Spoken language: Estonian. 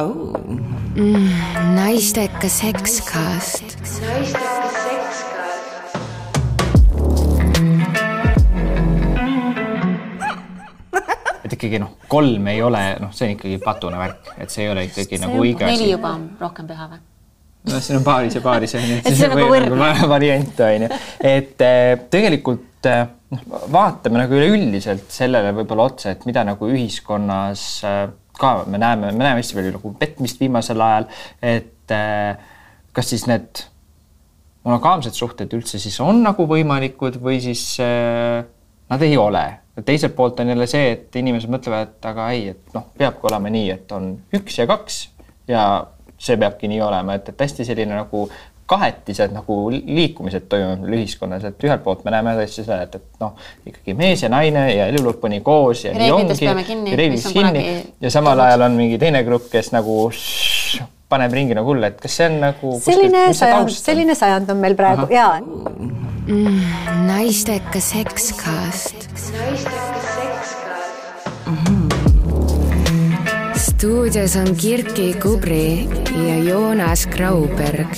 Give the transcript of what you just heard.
oh.. naisteka sekskast. et ikkagi noh, kolm ei ole, noh, see on ikkagi patune värk, et see ei ole ikkagi nagu õige neli asi. juba on rohkem püha või? no siin on paaris ja paaris on ju. Et see on nagu võrdne. variant on ju, et eh, tegelikult eh, noh, vaatame nagu üleüldiselt sellele võib-olla otsa, et mida nagu ühiskonnas eh, ka me näeme, me näeme hästi palju nagu petmist viimasel ajal, et eh, kas siis need monogaamsed suhted üldse siis on nagu võimalikud või siis äh, nad ei ole. teiselt poolt on jälle see, et inimesed mõtlevad, et aga ei, et noh, peabki olema nii, et on üks ja kaks ja see peabki nii olema, et, et hästi selline nagu kahetised nagu liikumised toimuvad meil ühiskonnas, et ühelt poolt me näeme tõesti seda, et, et noh, ikkagi mees ja naine ja elu lõpuni koos ja, Ja nii ongi reeglitest kinni ja samal tulnud. ajal on mingi teine grupp, kes nagu šš, paneb ringi nagu hull, et kas see on nagu selline kuskilt- sajand, selline sajand on meil praegu ja naisteka sekskast. stuudios on Kirki Kubri ja Joonas Grauberg.